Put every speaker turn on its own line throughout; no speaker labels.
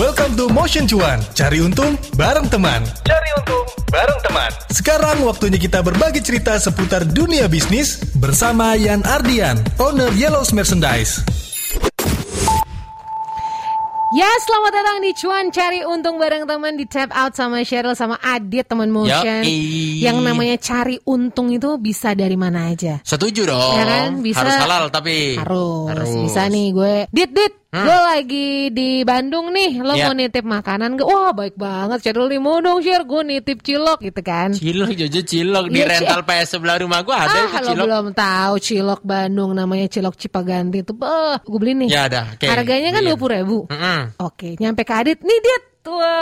Welcome to Motion Cuan. Cari untung bareng teman. Cari untung bareng teman. Sekarang waktunya kita berbagi cerita seputar dunia bisnis bersama Yan Ardian, owner Yellow's Merchandise.
Ya, selamat datang di Cuan Cari Untung bareng teman di Tap Out sama Cheryl sama Adit teman motion.
Yoi.
Yang namanya cari untung itu bisa dari mana aja.
Setuju dong.
Ya kan? Bisa.
Harus halal tapi.
Harus. Bisa nih gue. Dit, dit. Gue lagi di Bandung nih. Lo
Ya.
mau nitip makanan gak? Wah, baik banget. Nih mau dong, share. Gue nitip cilok gitu kan.
Cilok Jojo cilok di
Iya,
rental PS sebelah rumah gua ada
ah,
itu cilok.
belum tahu cilok Bandung namanya cilok Cipaganti itu, bah, gue beli nih.
Ya dah, oke.
Harganya kan dua puluh ribu.
Mm-mm.
Oke, nyampe ke Adit. Nih Dit, tua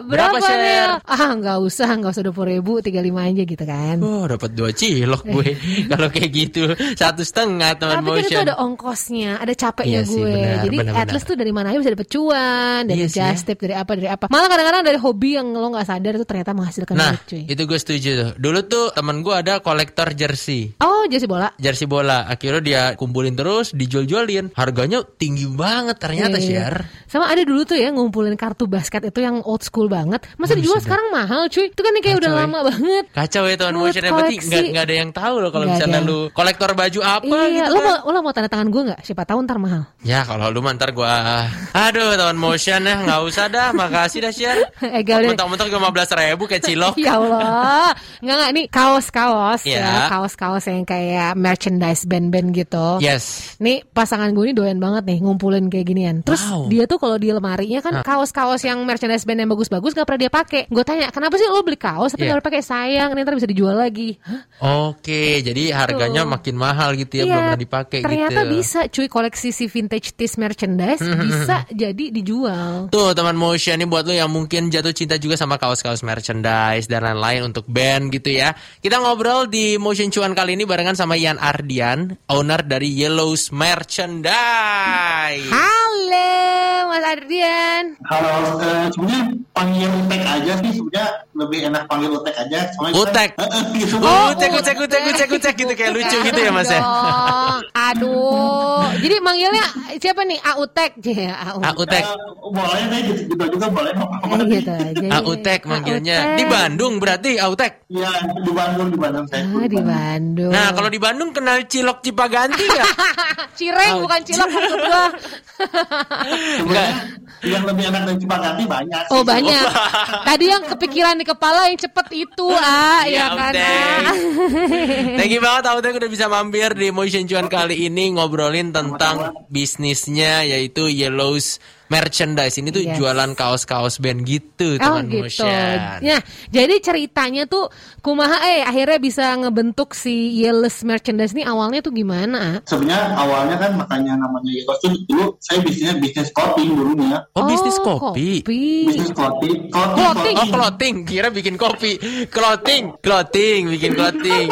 berapa,
Berapa,
nih? Ah, nggak usah, nggak usah dua puluh ribu, tiga lima aja gitu kan.
Oh, dapat dua cilok gue. Kalau kayak gitu satu setengah teman
Tapi kan itu ada ongkosnya, ada capeknya
Iya sih,
gue.
benar,
Jadi
benar,
at
benar.
tuh dari mana aja bisa dapet cuan, dari
Iya sih, ya.
just tip, dari apa, dari apa. Malah kadang-kadang dari hobi yang lo nggak sadar itu ternyata menghasilkan
Nah,
duit cuy.
itu gue setuju tuh. Dulu tuh temen gue ada kolektor jersey.
Oh, jersey bola.
Jersey bola. Akhirnya dia kumpulin terus, dijual-jualin. Harganya tinggi banget ternyata,
iya.
share.
Sama ada dulu tuh ya ngumpulin kartu basket itu yang old school banget. Masa dijual sekarang mahal cuy? Itu kan kayak udah
Kacau, ya.
lama banget.
Kacau ya
Buat
motionnya berarti nggak nggak ada yang tahu loh kalau misalnya
ada.
lu kolektor baju apa
iya,
gitu
lo
kan.
mau lo mau tanda tangan gue nggak? Siapa tahu ntar mahal.
Ya kalau lu mantar gua Aduh teman motion ya nggak usah dah Makasih dah share
Eh, gak udah.
Mentok-mentok lima belas ribu kayak cilok
Ya Allah, nggak nggak nih kaos-kaos
Iya.
ya, kaos-kaos yang kayak merchandise band-band gitu.
Yes
Nih pasangan gue ini doyan banget nih ngumpulin kayak ginian. Terus
Wow.
dia tuh kalau di lemarinya kan kaos-kaos yang merchandise band yang bagus-bagus nggak pernah dia pakai. Gue tanya kenapa sih lo beli kaos tapi
Iya.
nggak pakai sayang, nih ntar bisa dijual lagi. Hah?
Oke jadi harganya
Tuh.
makin mahal gitu ya
Iya,
Belum pernah dipakai
Ternyata
gitu
bisa cuy koleksi si vintage tees merchandise bisa jadi dijual.
Tuh teman motion ini buat lo yang mungkin jatuh cinta juga sama kaos-kaos merchandise dan lain-lain untuk band gitu ya. Kita ngobrol di Motion Cuan kali ini barengan sama Ian Ardian, owner dari Yellow's Merchandise.
Halo Mas Ardian.
Halo, eh, sebenarnya panggil utek aja sih sebenarnya lebih enak panggil utek aja. Soalnya kita-
Utek?
Eh, eh, gitu.
Oh, ucek, ucek, ucek, ucek, ucek gitu kayak lucu gitu ya mas ya.
Aduh. Jadi manggilnya siapa nih? Autek. Ya, Au.
Utek.
Eh, boleh deh gitu, gitu juga boleh.
Eh, gitu aja.
Ah, utek manggilnya. Di Bandung berarti Autek.
Iya di Bandung di Bandung saya.
Ah, di Bandung.
Nah, kalau di Bandung kenal cilok Cipaganti nggak?
cireng
Oh,
bukan cilok maksud gua.
Sebenarnya yang lebih enak dari Cipaganti banyak. sih.
Oh banyak. Tadi yang kepikiran di kepala yang cepet itu ah,
Iya,
ya kan. Ah.
Thank you banget Autek udah bisa mampir di Motion Cuan kali ini ngobrolin tentang bisnisnya yaitu Yellow's Merchandise. Ini tuh
Yes.
jualan kaos-kaos band gitu
Oh
teman
gitu.
Motion.
Nah, jadi ceritanya tuh kumaha eh akhirnya bisa ngebentuk si Yellows merchandise ini awalnya tuh gimana?
Sebenarnya awalnya kan makanya namanya Yekos tuh dulu saya bisnisnya bisnis clothing dulunya.
Oh, bisnis kopi.
Bisnis clothing, clothing,
Clothing.
Oh clothing, kira bikin kopi. Clothing, clothing, bikin clothing.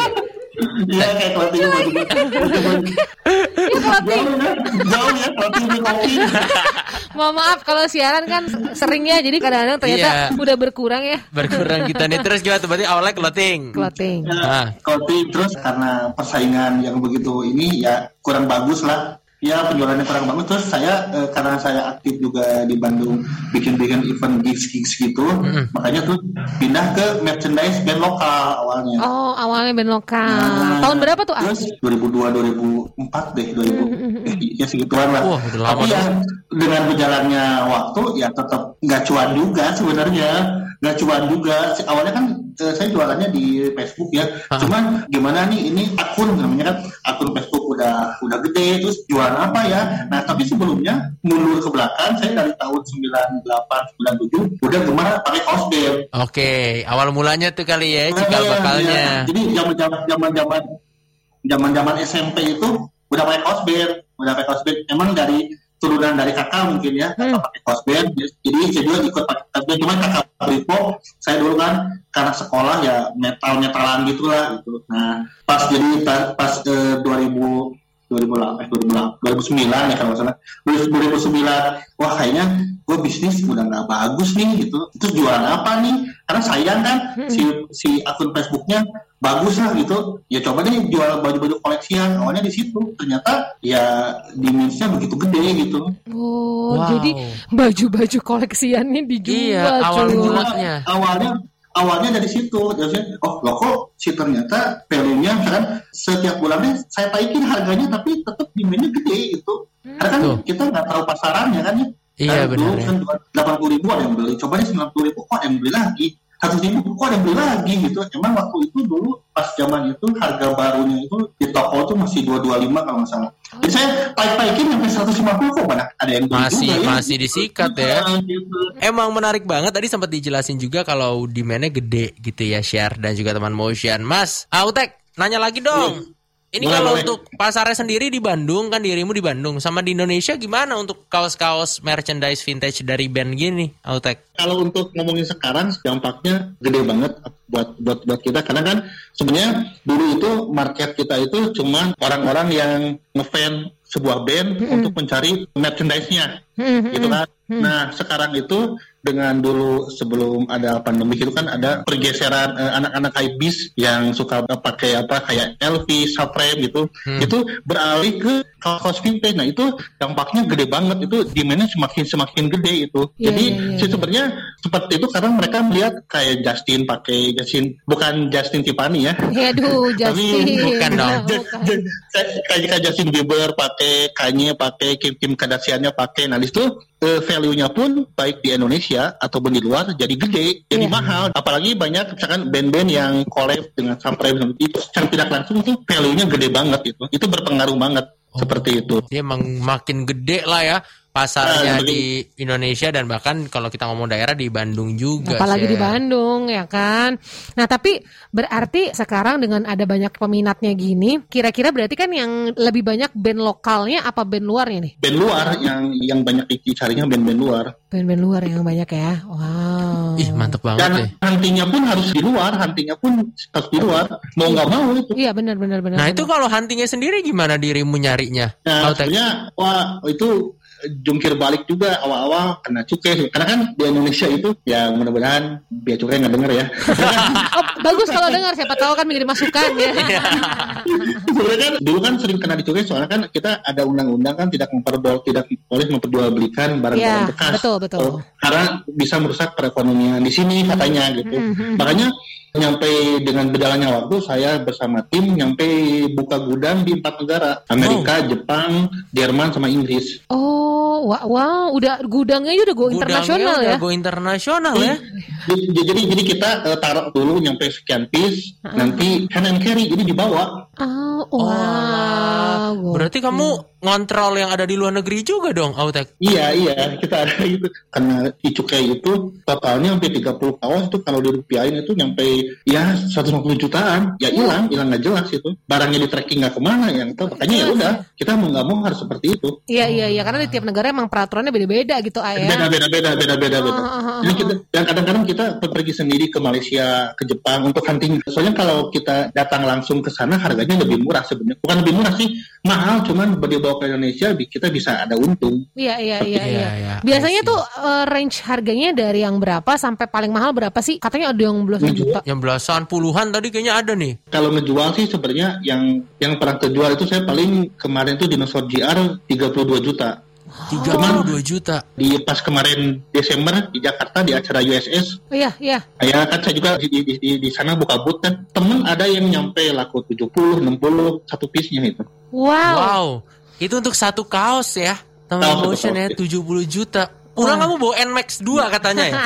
Iya kayak clothing.
Iya, clothing.
Jauh ya, ya clothing kopi.
Mohon maaf kalau siaran kan sering ya, jadi kadang-kadang ternyata
Iya.
udah berkurang ya
Berkurang kita nih. Terus gimana tuh? Berarti awalnya clothing.
clothing.
Ah.
Clothing terus karena persaingan yang begitu ini ya kurang bagus lah. Ya penjualannya kurang bagus terus saya eh, karena saya aktif juga di Bandung bikin-bikin event gigs gigs gitu, makanya tuh pindah ke merchandise band lokal awalnya.
Oh, awalnya band lokal.
Nah,
Tahun berapa tuh?
Terus 2002 2004 deh 2000 eh, ya segituan lah.
Wah, lama
Tapi ya dengan berjalannya waktu ya tetap nggak cuan juga sebenarnya nggak cuan juga. Awalnya kan eh, saya jualannya di Facebook ya.
Ah.
Cuman gimana nih ini akun namanya kan akun Facebook udah gede terus jualan apa ya? Nah tapi sebelumnya mundur ke belakang saya dari tahun 98 97 udah gimana pakai kaos.
Oke, awal mulanya tuh kali ya, cikal
Iya,
bakalnya.
iya. Jadi zaman zaman zaman zaman zaman zaman SMP itu udah pakai kaos udah pakai kaos. Emang dari turunan dari kakak mungkin ya, kakak pakai kaos band. Jadi saya juga ikut pakai kaos band. Cuman kakak Bripo, saya dulu kan karena sekolah ya metal metalan gitulah gitu. Nah pas jadi pas, pas eh, 2000 2008 eh 2008 2009 ya kalau nggak salah 2009 wah kayaknya gue bisnis udah nggak bagus nih gitu terus jualan apa nih karena sayang kan
Hmm.
si si akun Facebooknya bagus lah gitu ya coba deh jual baju-baju koleksian awalnya di situ ternyata ya dimensinya begitu gede gitu
Oh,
Wow.
jadi baju-baju koleksiannya dijual
Iya, awal
cuy.
mulanya.
awalnya awalnya dari situ jadi oh loh kok si ternyata value-nya misalkan setiap bulannya saya taikin harganya tapi tetap demandnya gede gitu karena kan
Tuh.
kita nggak tahu pasarannya kan ya
Iya,
Kan dulu
benar ya.
kan delapan puluh ribu ada yang beli coba deh sembilan puluh ribu kok ada yang beli lagi satu ribu kok ada yang beli lagi gitu emang waktu itu dulu pas zaman itu harga barunya itu di toko tuh masih dua dua lima kalau nggak salah jadi saya taik taikin sampai seratus lima puluh kok banyak ada yang beli
Masih-
juga ya.
masih disikat ya.
Nah, gitu.
Emang menarik banget tadi sempat dijelasin juga kalau demandnya gede gitu ya share dan juga teman motion. Mas, Autek nanya lagi dong. Ini
Boleh,
kalau
boleh.
untuk pasarnya sendiri di Bandung kan dirimu di Bandung sama di Indonesia gimana untuk kaos-kaos merchandise vintage dari band gini, Autek?
kalau untuk ngomongin sekarang dampaknya gede banget buat buat buat kita karena kan sebenarnya dulu itu market kita itu cuma orang-orang yang ngefan sebuah band untuk mencari merchandise-nya
Hmm,
gitu kan. Nah, sekarang itu dengan dulu sebelum ada pandemi itu kan ada pergeseran eh, anak-anak hypebeast yang suka pakai apa kayak Elvis, Supreme gitu. Itu beralih ke kaos vintage. Nah, itu dampaknya gede banget. Itu demand-nya semakin semakin gede itu.
Iya,
Jadi
iya, iya,
sih sebenarnya seperti itu karena mereka melihat kayak Justin pakai Justin bukan Justin Tiffany ya.
Aduh, Justin.
bukan dong.
Bukan.
Kayak kayak Justin Bieber pakai Kanye pakai Kim Kim Kardashian-nya pakai nah di situ eh, value-nya pun baik di Indonesia ataupun di luar jadi gede jadi
Iya.
mahal. Apalagi banyak misalkan band-band yang collab dengan Supreme itu secara tidak langsung itu value-nya gede banget itu itu berpengaruh banget seperti itu.
Dia emang makin gede lah ya pasarnya
Ah,
di Indonesia dan bahkan kalau kita ngomong daerah di Bandung juga.
Apalagi di
Share.
Bandung ya kan. Nah tapi berarti sekarang dengan ada banyak peminatnya gini, kira-kira berarti kan yang lebih banyak band lokalnya apa band luarnya nih?
band luar yang yang banyak dicarinya band-band luar
Band-band luar yang banyak ya. Wow.
Ih mantep banget
dan
deh.
huntingnya pun harus di luar huntingnya pun harus di luar mau nggak mau itu
Iya benar benar benar.
Nah
benar.
itu kalau huntingnya sendiri gimana dirimu nyarinya?
Nah, sebenarnya wah itu jungkir balik juga awal-awal kena cukai. Karena kan di Indonesia itu ya mudah-mudahan biaya cukai nggak denger ya
bagus kalau dengar siapa tahu kan menjadi masukan ya.
Sebenarnya kan dulu kan sering kena dicukai soalnya kan kita ada undang-undang kan tidak memperjual tidak boleh memperjualbelikan barang-barang
Iya,
bekas
betul, betul.
Oh, karena bisa merusak perekonomian di sini katanya gitu
Mhm.
makanya nyampe dengan berjalannya waktu saya bersama tim nyampe buka gudang di empat negara Amerika Jepang Jerman sama Inggris
Oh, wow, wow, udah gudangnya udah go
Gudangnya
internasional
udah
ya.
go internasional ya.
Jadi, jadi jadi kita eh, taruh dulu nyampe sekian piece, nanti hand and carry jadi dibawa.
Oh,
Oh,
wow.
Berarti kamu ngontrol yang ada di luar negeri juga dong, Autek.
Iya iya kita ada gitu. Karena di cukai itu totalnya sampai 30 kaos itu kalau dirupiahin itu nyampe ya 150 jutaan. Ya hilang, hilang nggak jelas itu. Barangnya di tracking nggak ke mana yang itu. Makanya ya udah kita mau nggak mau harus seperti itu.
Iya iya iya karena di tiap negara emang peraturannya beda-beda gitu ah ya.
Beda beda beda beda beda beda.
Ah, ah, ah,
Jadi kita, dan kadang-kadang kita pergi sendiri ke Malaysia, ke Jepang untuk hunting. Soalnya kalau kita datang langsung ke sana harganya lebih murah sebenarnya. Bukan lebih murah sih, mahal. Cuman dibawa ke Indonesia kita bisa ada untung.
Iya iya iya
Iya,
iya.
iya.
Biasanya
I see.
tuh eh, range harganya dari yang berapa sampai paling mahal berapa sih? Katanya ada yang belasan
Tujuh.
juta.
Yang belasan puluhan tadi kayaknya ada nih.
Kalau ngejual sih sebenarnya yang yang pernah kejual itu saya paling kemarin tuh dinosaur GR 32 juta.
32 juta.
Di pas kemarin Desember di Jakarta di acara USS
Oh, Iya iya.
Ya kan saya juga di, di, di, di sana buka booth kan temen ada yang nyampe laku 70, 60 satu piece-nya itu.
Wow.
Wow. Itu untuk satu kaos ya. Teman
satu
motion ya
kaos.
70 juta. Pulang kamu bawa NMAX 2 katanya ya.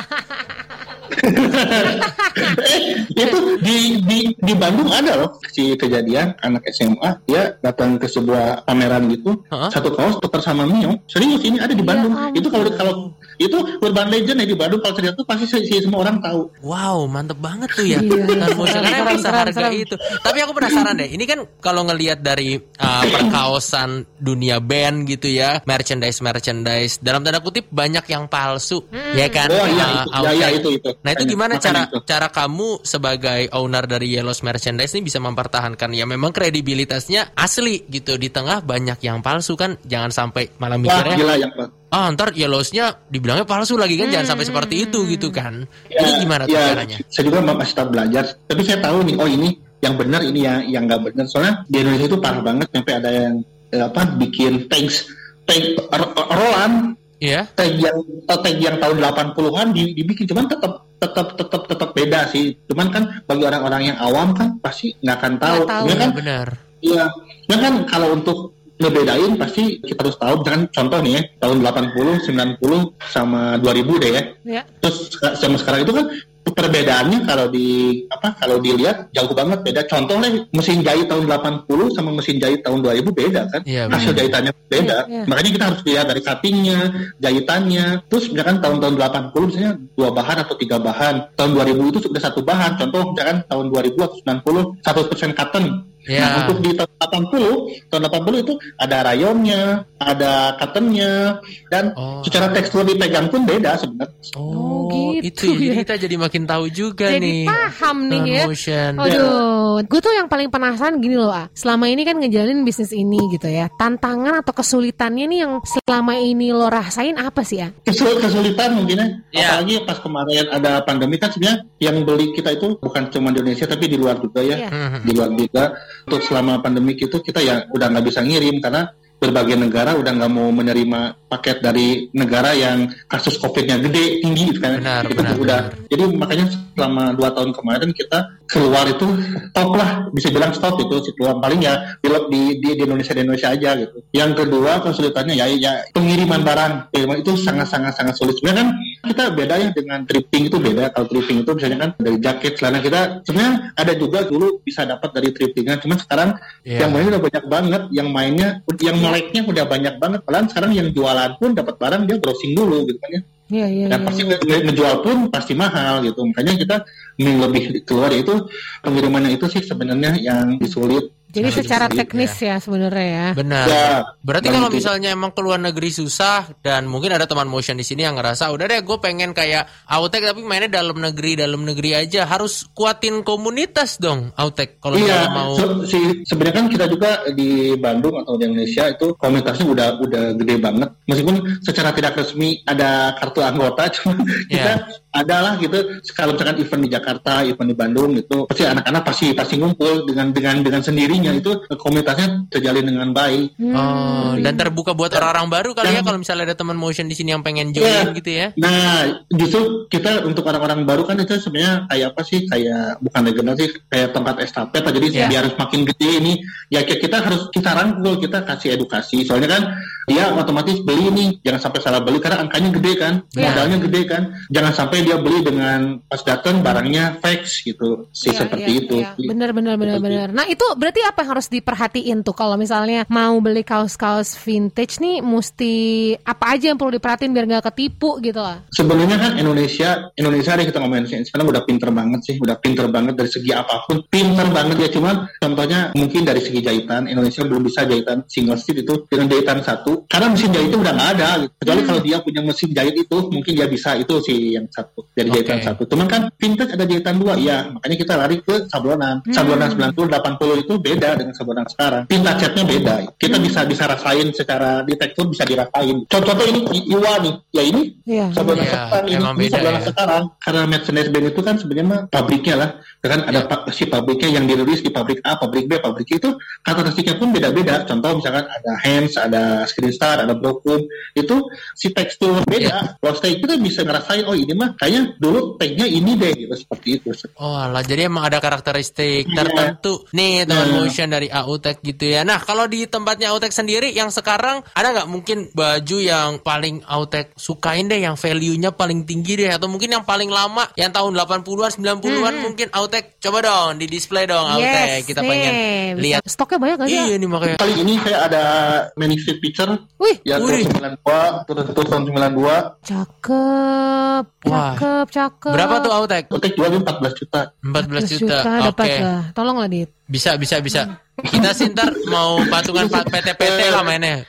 itu di, di di Bandung ada loh si kejadian anak SMA dia datang ke sebuah pameran gitu
Hah?
satu kaos tukar sama Mio serius ini ada di Bandung
ampun.
itu kalau kalau itu urban legend ya di Bandung kalau ternyata pasti si, si semua orang tahu
Wow, mantep banget tuh ya.
Iya.
Dan motion karena emang seharga itu. Tapi aku penasaran deh. Ini kan kalau ngelihat dari uh, perkaosan dunia band gitu ya, merchandise merchandise dalam tanda kutip banyak yang palsu, ya kan?
oh iya
Uh,
itu ya, ya itu itu
Nah itu gimana
makanya
cara
itu.
cara kamu sebagai owner dari Yellow's Merchandise ini bisa mempertahankan ya memang kredibilitasnya asli gitu di tengah banyak yang palsu kan jangan sampai malah
Wah
mikirnya
gila yang
ah ntar Yellow's-nya dibilangnya palsu lagi kan jangan sampai seperti itu gitu kan. Ini gimana tuh
ya,
caranya?
Saya juga masih tetap belajar, tapi saya tahu nih, oh ini yang benar ini yang yang nggak benar. Soalnya di Indonesia itu parah banget sampai ada yang eh, apa bikin tanks tank ro- rolan
Iya.
tag yang eh, tag yang tahun 80-an di- dibikin cuman tetap tetap tetap tetap beda sih. Cuman kan bagi orang-orang yang awam kan pasti nggak akan tahu.
Nggak tahu.
Ya kan?
Iya benar.
Iya. Ya kan kalau untuk ngebedain pasti kita harus tahu misalkan contoh nih ya tahun 80, 90 sama 2000 deh ya.
Ya.
Terus sama sekarang itu kan perbedaannya kalau di apa kalau dilihat jauh banget beda. Contohnya mesin jahit tahun 80 sama mesin jahit tahun 2000 beda kan.
Iya,
Hasil jahitannya beda.
Iya, iya.
Makanya kita harus lihat dari cuttingnya, jahitannya. Terus misalkan tahun-tahun 80 misalnya dua bahan atau tiga bahan. Tahun 2000 itu sudah satu bahan. Contoh misalkan tahun 2000 atau 90 100% cotton.
Iya.
Nah, untuk di tahun 80, tahun 80 itu ada rayonnya, ada cottonnya, dan
Oh.
secara tekstur dipegang pun beda sebenarnya.
Oh,
gitu
itu ya. Jadi kita jadi makin tahu juga
Jadi
nih.
paham nih ya.
Motion.
Aduh, gue tuh yang paling penasaran gini loh, ah. selama ini kan ngejalanin bisnis ini gitu ya, tantangan atau kesulitannya nih yang selama ini lo rasain apa sih ya?
Kesul kesulitan mungkin ya.
Iya.
Apalagi pas kemarin ada pandemi kan sebenarnya yang beli kita itu bukan cuma di Indonesia tapi di luar juga ya.
Iya.
Mhm.
Di luar juga. Untuk selama pandemi itu kita ya udah nggak bisa ngirim karena berbagai negara udah nggak mau menerima paket dari negara yang kasus COVID-nya gede tinggi gitu kan.
Benar,
Itu
benar,
udah.
benar.
Jadi makanya selama dua tahun kemarin kita keluar itu stop lah, bisa bilang stop itu si keluar paling ya di, di, di, Indonesia di Indonesia aja gitu. Yang kedua kesulitannya ya, ya pengiriman barang, pengiriman itu sangat sangat sangat sulit. Sebenarnya kan kita beda ya dengan tripping itu beda. Kalau tripping itu misalnya kan dari jaket celana kita sebenarnya ada juga dulu bisa dapat dari trippingan, cuman sekarang
Iya.
yang mainnya udah banyak banget, yang mainnya yang meleknya udah banyak banget. Padahal sekarang yang jualan pun dapat barang dia browsing dulu gitu kan ya.
Iya, iya,
Dan
iya.
pasti ngejual pun pasti mahal gitu. Makanya kita lebih keluar itu pengirimannya itu sih sebenarnya yang disulit.
Jadi
Nah,
secara teknis ya sebenarnya ya.
Benar.
Ya,
Berarti
dan
kalau
itu.
misalnya emang keluar negeri susah dan mungkin ada teman motion di sini yang ngerasa udah deh gue pengen kayak Autek tapi mainnya dalam negeri dalam negeri aja harus kuatin komunitas dong Autek kalau
Iya,
misalnya mau
se- si- sebenarnya kan kita juga di Bandung atau di Indonesia itu komunitasnya udah udah gede banget. Meskipun secara tidak resmi ada kartu anggota, cuma kita adalah gitu. Kalau misalkan event di Jakarta, event di Bandung itu pasti anak-anak pasti pasti ngumpul dengan dengan dengan sendirinya itu komunitasnya terjalin dengan baik.
Oh, dan terbuka buat orang-orang baru kali ya
Dan-
kalau misalnya ada teman motion di sini yang pengen join
Iya.
gitu ya.
Nah, justru kita untuk orang-orang baru kan itu sebenarnya kayak apa sih? Kayak bukan legenda sih, kayak tempat estafet. Jadi
Iya.
biar semakin gede ini, ya kita harus kita rangkul, kita kasih edukasi. Soalnya kan dia otomatis beli nih, jangan sampai salah beli karena angkanya gede kan,
Iya.
modalnya gede kan. Jangan sampai dia beli dengan pas datang barangnya fake gitu, sih
Iya,
seperti
iya,
itu.
iya. Benar benar benar
Seperti
benar. Nah, itu berarti apa yang harus diperhatiin tuh kalau misalnya mau beli kaos-kaus vintage nih mesti apa aja yang perlu diperhatiin biar nggak ketipu gitu lah.
Sebenarnya kan Indonesia, Indonesia deh kita ngomongin. Sekarang udah pinter banget sih, udah pinter banget dari segi apa pun. Pinter banget ya, cuman contohnya mungkin dari segi jahitan, Indonesia belum bisa jahitan single stitch itu dengan jahitan satu. Karena mesin jahit itu udah nggak ada. Gitu. Kecuali kalau dia punya mesin jahit itu, mungkin dia bisa itu sih yang satu dari jahitan
Oke.
satu. Cuman kan vintage ada jahitan dua, ya makanya kita lari ke sablonan. Sablonan 90, 80 itu beda dengan sablonan sekarang. Tinta catnya beda. Kita bisa bisa rasain secara di tekstur bisa dirasain. Contoh ini Iwa nih, ya ini
Iya.
sablonan
Iya,
sekarang ini, ini
beda
sablonan
ya.
sekarang karena merchandise band itu kan sebenarnya mah pabriknya lah kan ada pa- si pabriknya yang dirilis di pabrik A, pabrik B, pabrik itu karakteristiknya pun beda-beda. Contoh misalkan ada hands, ada screen star, ada broken itu si tekstur beda. Kalau stay kita bisa ngerasain oh ini mah kayaknya dulu tagnya ini deh gitu seperti itu.
Oh alah, jadi emang ada karakteristik
Iya.
tertentu nih teman
Nah.
motion dari Autek gitu ya. Nah kalau di tempatnya Autek sendiri yang sekarang ada nggak mungkin baju yang paling Autek sukain deh, yang value-nya paling tinggi deh, atau mungkin yang paling lama, yang tahun 80-an, 90-an mungkin Autek coba dong di display dong Autek. Kita
nih.
pengen
Bisa-
lihat.
Stoknya banyak sih?
Iya nih makanya.
Kali ini saya ada manuscript picture
Wih,
ya
Wih.
tahun 92, terus terus tahun 92.
cakep,
Wah.
Cakep, cakep.
Berapa tuh Autek?
Otek jualnya 14 juta.
14 juta.
dapat
Oke.
lah. Tolong lah dit.
Bisa, bisa, bisa. Kita sih ntar mau patungan Pak PT-PT lah mainnya.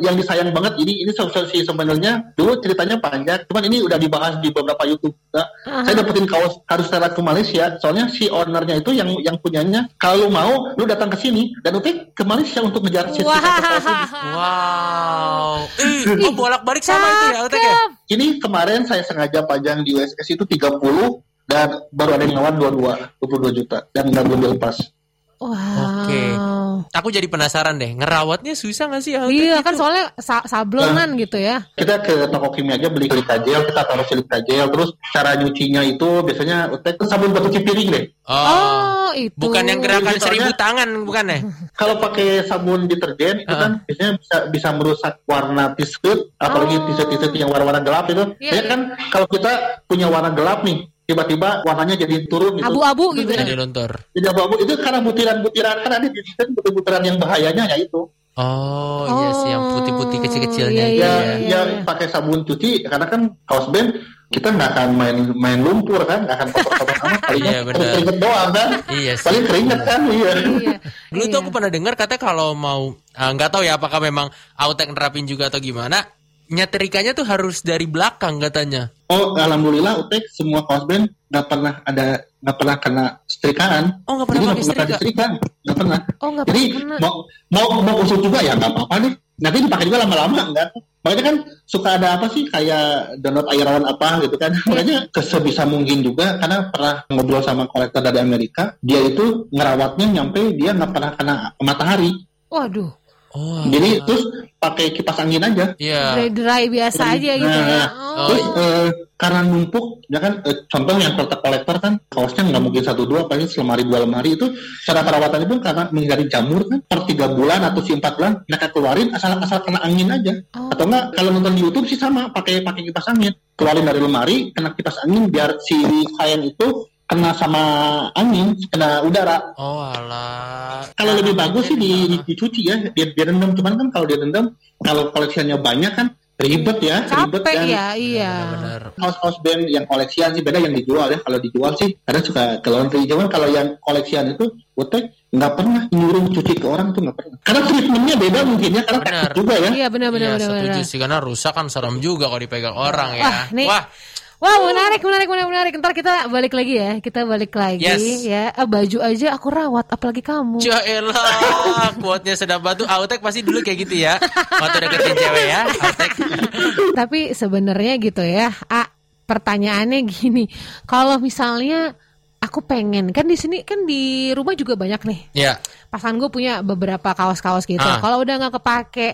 yang disayang banget ini ini sih sebenarnya dulu ceritanya panjang cuman ini udah dibahas di beberapa YouTube Nah, saya dapetin kaos harus secara ke Malaysia soalnya si ownernya itu yang yang punyanya kalau mau lu datang ke sini dan Utek ke Malaysia untuk ngejar si si ini.
Wow. Ih, oh bolak-balik sama itu ya, Autek ya?
Ini kemarin saya sengaja panjang di USS itu 30 dan baru ada yang lawan 22 22 juta dan nggak belum dilepas
Wow.
Oke. Aku jadi penasaran deh, ngerawatnya susah gak sih Autek?
Iya kan soalnya sa- sablonan gitu ya.
kita ke toko kimia aja beli silika gel kita taruh silika gel terus cara nyucinya itu biasanya Utek sabun buat cuci piring deh
Oh,
Oh, itu.
bukan yang gerakan seribu tangan, bukan ya?
kalau pakai sabun deterjen itu kan biasanya bisa bisa merusak warna t-shirt apalagi
Oh.
t-shirt t-shirt yang warna-warna gelap itu
Iya,
ya kan kalau kita punya warna gelap nih tiba-tiba warnanya jadi turun gitu
Abu-abu
Itu
gitu ya.
Jadi luntur.
jadi abu-abu itu karena butiran-butiran kan ada di t-shirt butiran yang bahayanya ya itu
Oh, iya sih yang putih-putih kecil-kecilnya
iya,
itu
ya
ya.
iya.
ya pakai sabun cuci karena kan kaos band kita nggak akan main main lumpur kan nggak akan kotor-kotor amat paling
Iya, benar.
keringet doang kan
Iya sih.
paling keringet kan iya
Iya.
Dulu tuh
Iya.
aku pernah dengar katanya kalau mau ah, nggak tahu ya apakah memang Autek nerapin juga atau gimana, nyetrikanya tuh harus dari belakang katanya.
Oh, alhamdulillah Utek semua kaos band nggak pernah ada nggak pernah kena setrikaan.
Oh, nggak pernah
Jadi
pakai
pernah
setrika.
disetrika, nggak pernah.
Oh nggak
Jadi
pernah.
mau mau mau usut juga ya nggak apa-apa deh. Nanti dipakai juga lama-lama enggak. Makanya kan suka ada apa sih kayak download airan apa gitu kan.
Iya.
Makanya sebisa mungkin juga karena pernah ngobrol sama kolektor dari Amerika, dia itu ngerawatnya nyampe dia nggak pernah kena matahari.
Waduh.
Oh,
Jadi terus pakai kipas angin aja.
iya.
Dry dry biasa aja gitu ya.
Nah,
Oh.
Terus eh, karena numpuk, ya kan eh, contoh yang kolektor kan kaosnya nggak mungkin satu dua, paling selemari dua lemari itu cara perawatannya pun karena menghindari jamur kan per tiga bulan atau si empat bulan mereka keluarin asal asal kena angin aja.
Oh.
Atau enggak kalau nonton di YouTube sih sama pakai pakai kipas angin, keluarin dari lemari kena kipas angin biar si kain itu kena sama angin, kena udara.
Oh, alah.
Kalau lebih bagus sih di, di-
Nah,
dicuci ya, dia direndam. Cuman kan kalau direndam, kalau koleksiannya banyak kan ribet ya, ribet
Capek
kan.
ya, iya.
Benar.
kaos-kaos band yang koleksian sih beda yang dijual ya kalau dijual sih kadang suka ke laundry cuman kalau yang koleksian itu Utek nggak pernah nyuruh cuci ke orang tuh nggak pernah karena treatmentnya beda mungkin ya karena juga ya
Iya benar benar
Iya,
benar.
setuju
benar.
sih karena rusak kan serem juga kalau dipegang orang ya.
Wah, nih.
Wah,
Wah menarik menarik menarik menarik. Ntar kita balik lagi ya. Kita balik lagi
Yes.
ya. Ah, baju aja aku rawat, apalagi kamu.
Jaelah, quote-nya sedap batu. Autek pasti dulu kayak gitu ya. Waktu deketin cewek ya, Autek.
Tapi sebenarnya gitu ya. Ah, pertanyaannya gini. Kalau misalnya aku pengen kan di sini kan di rumah juga banyak nih.
Ya,
Pasangan gue punya beberapa kaos-kaos gitu.
Ah.
Kalau udah nggak kepake,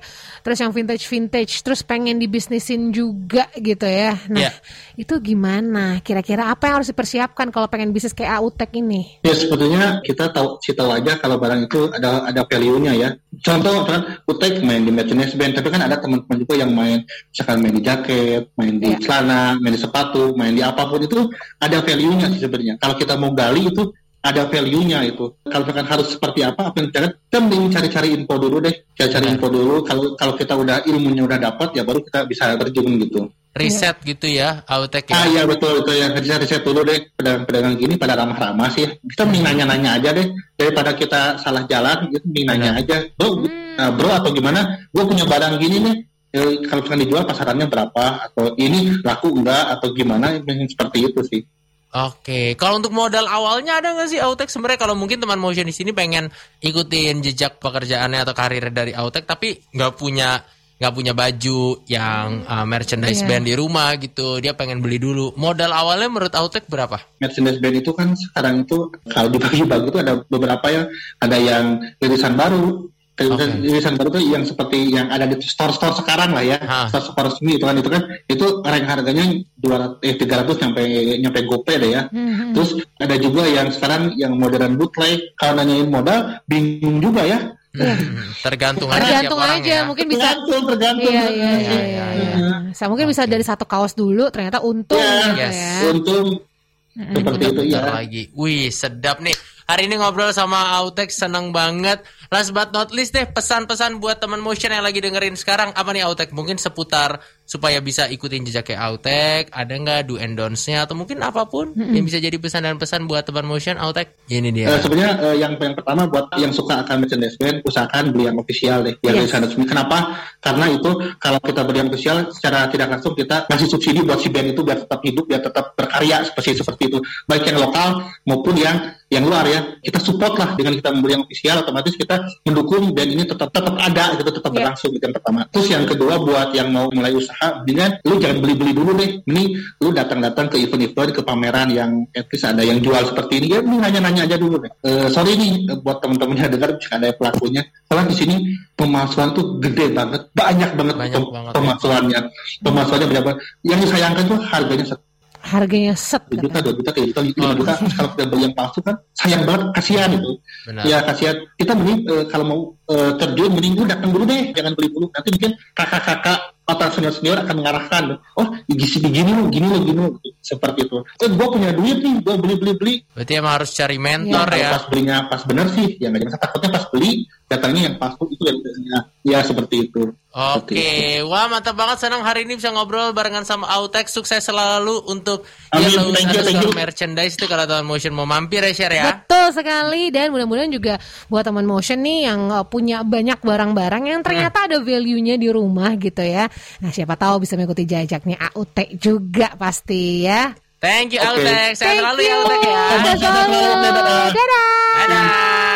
terus yang vintage vintage, terus pengen dibisnisin juga gitu ya. Nah,
Iya.
itu gimana? Kira-kira apa yang harus dipersiapkan kalau pengen bisnis kayak Autek ini?
ya sebetulnya kita tahu sih tahu aja kalau barang itu ada ada value-nya ya contoh kan Utek main di merchandise band tapi kan ada teman-teman juga yang main misalkan main di jaket main di
Iya.
celana main di sepatu main di apa pun itu ada value-nya sih sebenarnya kalau kita mau gali itu ada value-nya itu. Kalau misalkan harus seperti apa, apa yang jangan kita mending cari-cari info dulu deh, cari-cari info dulu. Kalau kalau kita udah ilmunya udah dapat, ya baru kita bisa terjun gitu.
Riset gitu ya, Autek
Ah
ya.
iya betul itu ya riset-riset dulu deh pedagang-pedagang gini pada ramah-ramah sih. Kita mending nanya-nanya aja deh daripada kita salah jalan, gitu mending nanya aja. Bro, nah, bro atau gimana? Gue punya barang gini nih. eh, kalau misalkan dijual pasarannya berapa atau ini laku enggak atau gimana yang seperti itu sih.
Oke, kalau untuk modal awalnya ada nggak sih Autek sebenarnya kalau mungkin teman motion di sini pengen ikutin jejak pekerjaannya atau karir dari Autek tapi nggak punya nggak punya baju yang uh, merchandise
Iya.
band di rumah gitu, dia pengen beli dulu. Modal awalnya menurut Autek berapa?
Merchandise band itu kan sekarang itu kalau dibagi-bagi itu ada beberapa yang ada yang irisan baru. Irisan,
Oke.
irisan baru itu yang seperti yang ada di store-store sekarang lah ya, store-store resmi itu kan itu kan itu rank harganya 200 eh 300 nyampe nyampe gope deh ya.
Hmm,
Terus ada juga yang sekarang yang modern bootleg. Kalau nanyain modal bingung juga ya.
Hmm, tergantung aja
Tergantung
orang
aja,
ya.
mungkin bisa
Tergantung, tergantung.
Iya iya iya
Iya,
iya.
iya.
iya. Sa- mungkin bisa dari satu kaos dulu ternyata untung
Ya,
gitu
yes.
ya.
Untung seperti itu ya.
lagi. Wih, sedap nih. Hari ini ngobrol sama Autek seneng banget. Last but not least deh, pesan-pesan buat teman motion yang lagi dengerin sekarang apa nih Autek? Mungkin seputar supaya bisa ikutin jejaknya Autek? Ada nggak do and don'ts-nya atau mungkin apa pun yang bisa jadi pesan dan pesan buat teman motion Autek? Ini dia.
Eh, sebenarnya eh, yang yang pertama buat yang suka akan merchandise band usahakan beli yang official deh yang
Yes.
resmi kenapa karena itu kalau kita beli yang official secara tidak langsung kita kasih subsidi buat si band itu biar tetap hidup biar tetap berkarya seperti seperti itu baik yang lokal maupun yang yang luar ya. Kita support lah dengan kita membeli yang official otomatis kita mendukung band ini tetap tetap ada gitu tetap
Iya.
berlangsung itu yang pertama. Terus yang kedua buat yang mau mulai usaha dengan lu jangan beli-beli dulu deh ini lu datang-datang ke event-event ke pameran yang at least ada yang jual seperti ini ya lu nanya-nanya aja dulu deh. Eh, sorry nih eh, buat teman-teman yang dengar jika ada pelakunya. Soalnya di sini pemalsuan tuh gede banget banyak banget
Banyak
pem-
banget, ya.
pemalsuannya. Pemalsuannya banyak banget yang disayangkan tuh harganya
Harganya set.
juta dua juta tiga juta lima juta. Terus kalau kita beli yang palsu kan sayang banget kasihan itu.
Benar.
ya kasihan. Kita mending eh, kalau mau eh, terjun mending lu datang dulu deh. Jangan beli dulu nanti mungkin kakak-kakak atau senior-senior akan mengarahkan. Oh gisi begini lo gini lo gini lo seperti itu. Eh, gue punya duit nih gue beli beli beli.
Berarti emang harus cari mentor
kalau
ya.
pas belinya pas bener sih ya nggak jangan takutnya pas beli datangnya yang palsu itu yang ya, ya seperti itu
Oke, wah mantap banget senang hari ini bisa ngobrol barengan sama Autek. Sukses selalu untuk
Amin,
Yellow
thank you, thank you.
merchandise itu kalau teman motion mau mampir ya share ya.
Betul sekali dan mudah-mudahan juga buat teman motion nih yang uh, punya banyak barang-barang yang ternyata ada value-nya di rumah gitu ya. Nah, siapa tahu bisa mengikuti jajaknya AUT juga pasti ya.
Thank you
Oke.
Autek. Sehat
Thank
selalu
you.
ya Autek ya.
Selalu.
Dadah.
Dadah.
Dadah.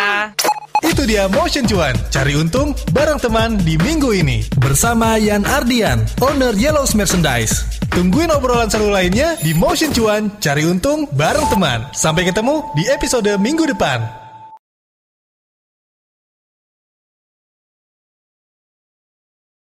Itu dia Motion Cuan, cari untung bareng teman di minggu ini. Bersama Yan Ardian, owner Yellow's Merchandise. Tungguin obrolan seru lainnya di Motion Cuan, cari untung bareng teman. Sampai ketemu di episode minggu depan.